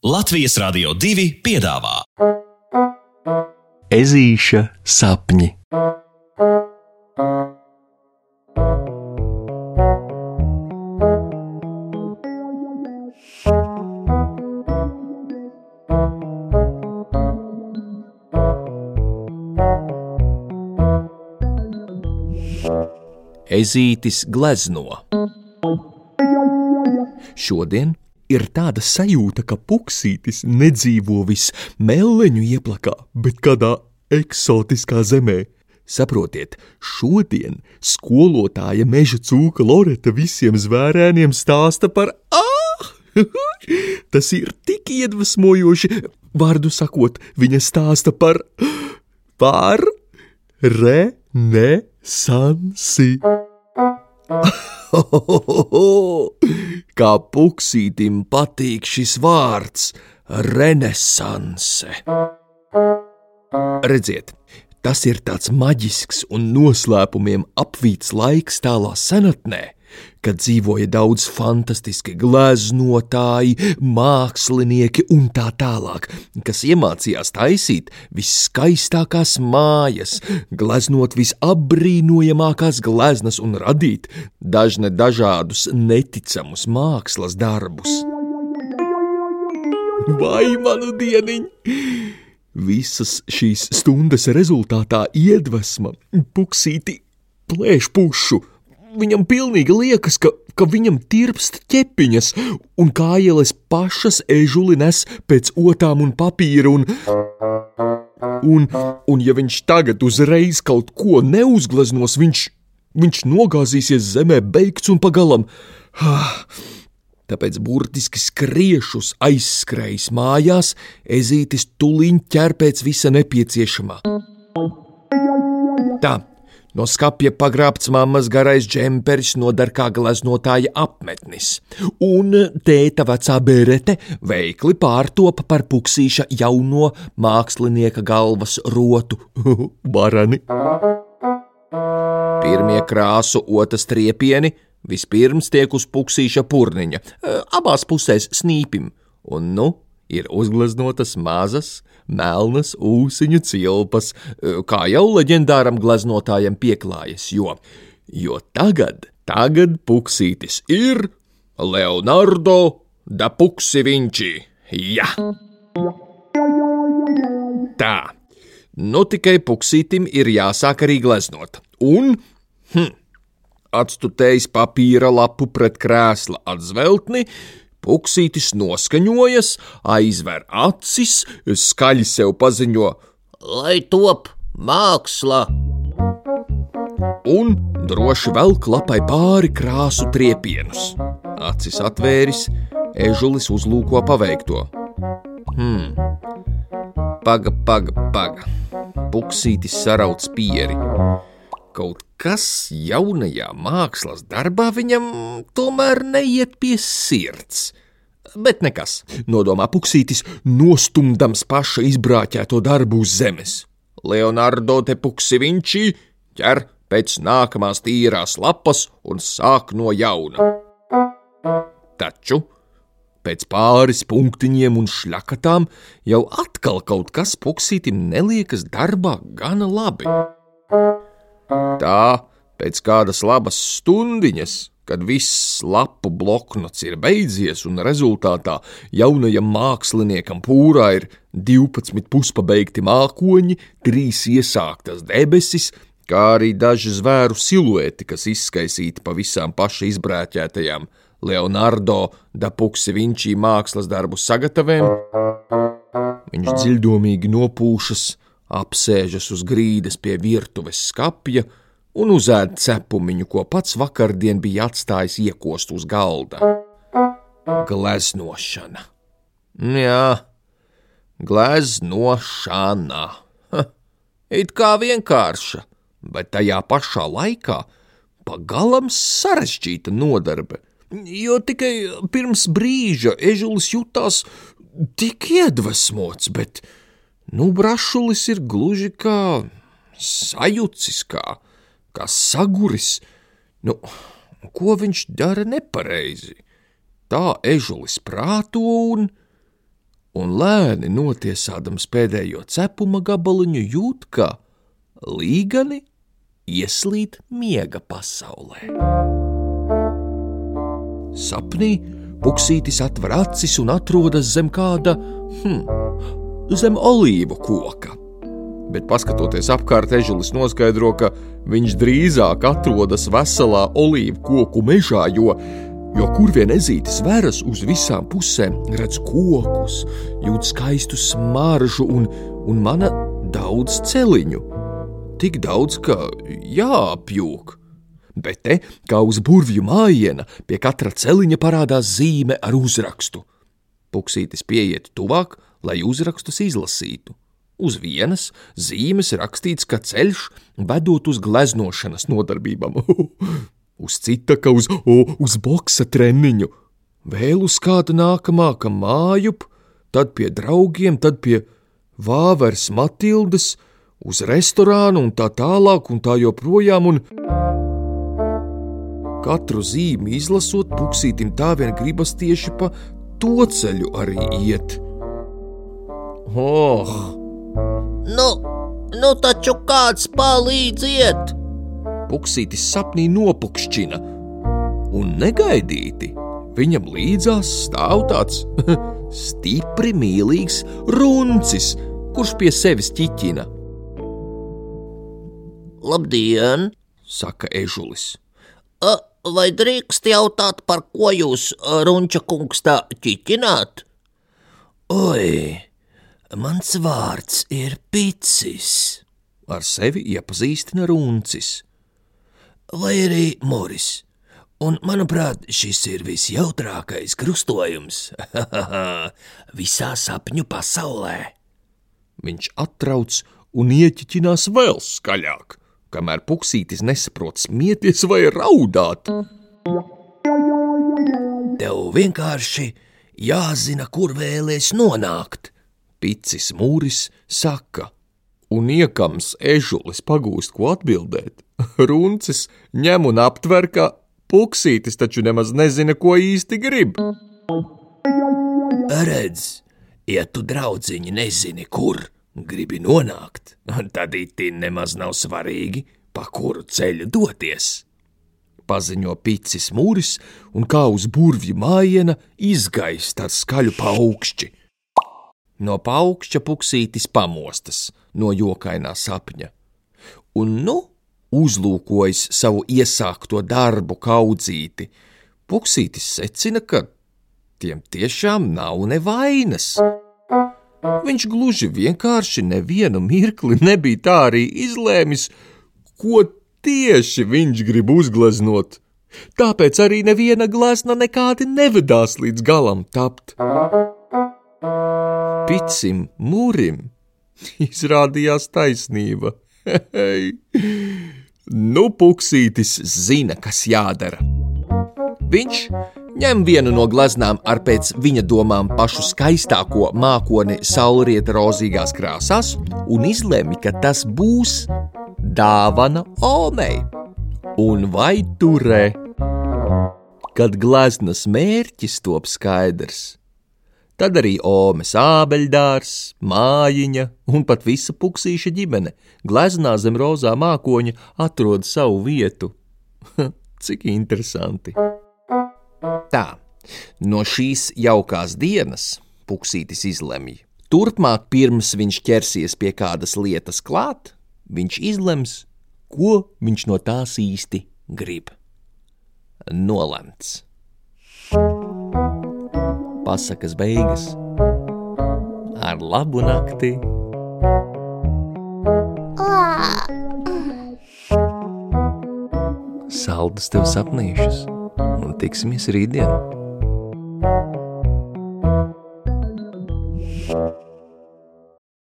Latvijas Rādio 2 piedāvā Ezīša sapņi. Ezītis glezno. Šodien ir tāda sajūta, ka puksītis nedzīvo viss meleņu ieplakā, bet kādā eksotiskā zemē. Saprotiet, šodien skolotāja meža cūka Loreta visiem zvērēniem stāsta par ah! Tas ir tik iedvesmojoši, vārdu sakot, viņa stāsta par par renesansi. Kā puksītim patīk šis vārds - renesanse. Redziet, tas ir tāds maģisks un noslēpumiem apvīts laiks tālā senatnē, kad dzīvoja daudz fantastiski gleznotāji, mākslinieki un tā tālāk, kas iemācījās taisīt viskaistākās mājas, gleznot visapbrīnojamākās gleznas un radīt dažne dažādus neticamus mākslas darbus. Vai manu dieniņu! Visas šīs stundas rezultātā iedvesma puksīti plēš pušu Viņam pilnīgi liekas, ka, ka viņam tirpst ķepiņas, un kājeles pašas ežuli nes pēc otām un papīra. Un, un, un ja viņš tagad uzreiz kaut ko neuzgleznos, viņš, viņš nogāzīsies zemē, beigts un pagalam. Tāpēc burtiski skriešus aizskrējis mājās, ezītis tuliņ ķer pēc visa nepieciešamā. Tā, No skapja pagrābts mammas garais džemperis no darkā gleznotāja apmetnis, un tēta vecā bērete veikli pārtopa par puksīša jauno mākslinieka galvas rotu. Varani. Pirmie krāsu otas triepieni vispirms tiek uz puksīša purniņa, abās pusēs snīpim, un nu ir uzgleznotas mazas, melnas ūsuņu cilpas, kā jau leģendāram gleznotājam pieklājas, jo, jo tagad, tagad puksītis ir Leonardo da Puksi Vinci. Jā! Tā, nu tikai puksītim ir jāsāk arī gleznot, un, hm, atstutējis papīra lapu pret krēsla atzveltni, Puksītis noskaņojas, aizver acis, skaļi sev paziņo: Lai top māksla! Un droši vēl klapai pāri krāsu triepienus. Acis atvēris, ežulis uzlūko paveikto. Hmm, paga, paga, paga. Puksītis sarauc pieri. Kaut kas jaunajā mākslas darbā viņam tomēr neiet pie sirds. Bet nekas, nodomā puksītis, nostumdams paša izbrāķēto darbu uz zemes. Leonardo te puksi viņš ķer pēc nākamās tīrās lapas un sāk no jauna. Taču pēc pāris punktiņiem un šļakatām jau atkal kaut kas puksītim neliekas darbā gana labi. Tā pēc kādas labas stundiņas, kad viss lapu bloknots ir beidzies un rezultātā jaunajam māksliniekam pūrā ir 12 puspabeigti mākoņi, trīs iesāktas debesis, kā arī daži zvēru silueti, kas izskaisīti pa visām paša izbrēķētajām Leonardo da Puksi Vinčī mākslas darbu sagatavēm. Viņš dziļdomīgi nopūšas, apsēžas uz grīdas pie virtuves skapja un uzēd cepumiņu, ko pats vakardien bija atstājis iekost uz galda. Gleznošana. Jā, gleznošana. Ha, it kā vienkārša, bet tajā pašā laikā pagalam sarežģīta nodarbe, jo tikai pirms brīža ežulis jutās tik iedvesmots, bet Nu, brašulis ir gluži kā sajucis, kā, kā saguris. Nu, ko viņš dara nepareizi? Tā ežulis prāto un un lēni notiesādams pēdējo cepuma gabaliņu jūt, ka līgani ieslīd miega pasaulē. Sapnī Puksītis atver acis un atrodas zem kāda, hm, zem olīvu koka. Bet, paskatoties apkārt, ežulis noskaidro, ka viņš drīzāk atrodas veselā olīvu koku mežā, jo, jo kur vien ezītis veras uz visām pusēm, redz kokus, jūt skaistu smaržu un, un mana daudz celiņu. Tik daudz, ka jāapjūk bet te, kā uz burvju mājiena, pie katra celiņa parādās zīme ar uzrakstu. Puksītis pieiet tuvāk, lai uzrakstus izlasītu. Uz vienas zīmes rakstīts, ka ceļš vedot uz gleznošanas nodarbībām, uz cita, ka uz, o, uz boksa treniņu, vēl uz kādu nākamā, ka mājup, tad pie draugiem, tad pie vāveres Matildes, uz restorānu un tā tālāk un tā joprojām. Un... Katru zīmi izlasot, puksītim tā vien gribas tieši pa to ceļu arī iet. Oh! Nu, nu taču kāds palīdziet! Puksītis sapnī nopukšķina, un negaidīti viņam līdzās stāv tāds stipri mīlīgs runcis, kurš pie sevis ķiķina. Labdien! saka ežulis. A, vai drīkst jautāt, par ko jūs, Runča kungs, tā ķiķināt? Oi, mans vārds ir Picis. Ar sevi iepazīstina Runcis. Vai arī Moris. Un, manuprāt, šis ir visjautrākais krustojums visā sapņu pasaulē. Viņš atrauc un ieķiķinās vēl skaļāk kamēr puksītis nesaprot smieties vai raudāt. Tev vienkārši jāzina, kur vēlēs nonākt. Picis mūris saka, un iekams ežulis pagūst, ko atbildēt. Runcis ņem un aptver, ka puksītis taču nemaz nezina, ko īsti grib. Redz, ja tu draudziņi nezini, kur gribi nonākt, tad itin nemaz nav svarīgi, pa kuru ceļu doties. Paziņo picis mūris un kā uz burvju mājiena izgaist ar skaļu paukšķi. No paukšķa puksītis pamostas no jokainā sapņa, un nu uzlūkojis savu iesākto darbu kaudzīti, puksītis secina, ka tiem tiešām nav nevainas. Viņš gluži vienkārši nevienu mirkli nebija tā arī izlēmis, ko tieši viņš grib uzgleznot. Tāpēc arī neviena glezna nekādi nevedās līdz galam tapt. Picim, mūrim izrādījās taisnība. Nu, puksītis zina, kas jādara. Viņš ņem vienu no gleznām ar pēc viņa domām pašu skaistāko mākoni saulrieta rozīgās krāsās un izlemj, ka tas būs dāvana Omei. Un vai turē, kad gleznas mērķis top skaidrs, tad arī Omes ābeļdārs, mājiņa un pat visa puksīša ģimene gleznā zem rozā mākoņa atrod savu vietu. Cik interesanti! Tā, no šīs jaukās dienas Puksītis izlemj. Turpmāk, pirms viņš ķersies pie kādas lietas klāt, viņš izlems, ko viņš no tās īsti grib. Nolemts. Pasakas beigas ar labu nakti. Saldus tev sapnīšus! un tiksimies rītdien!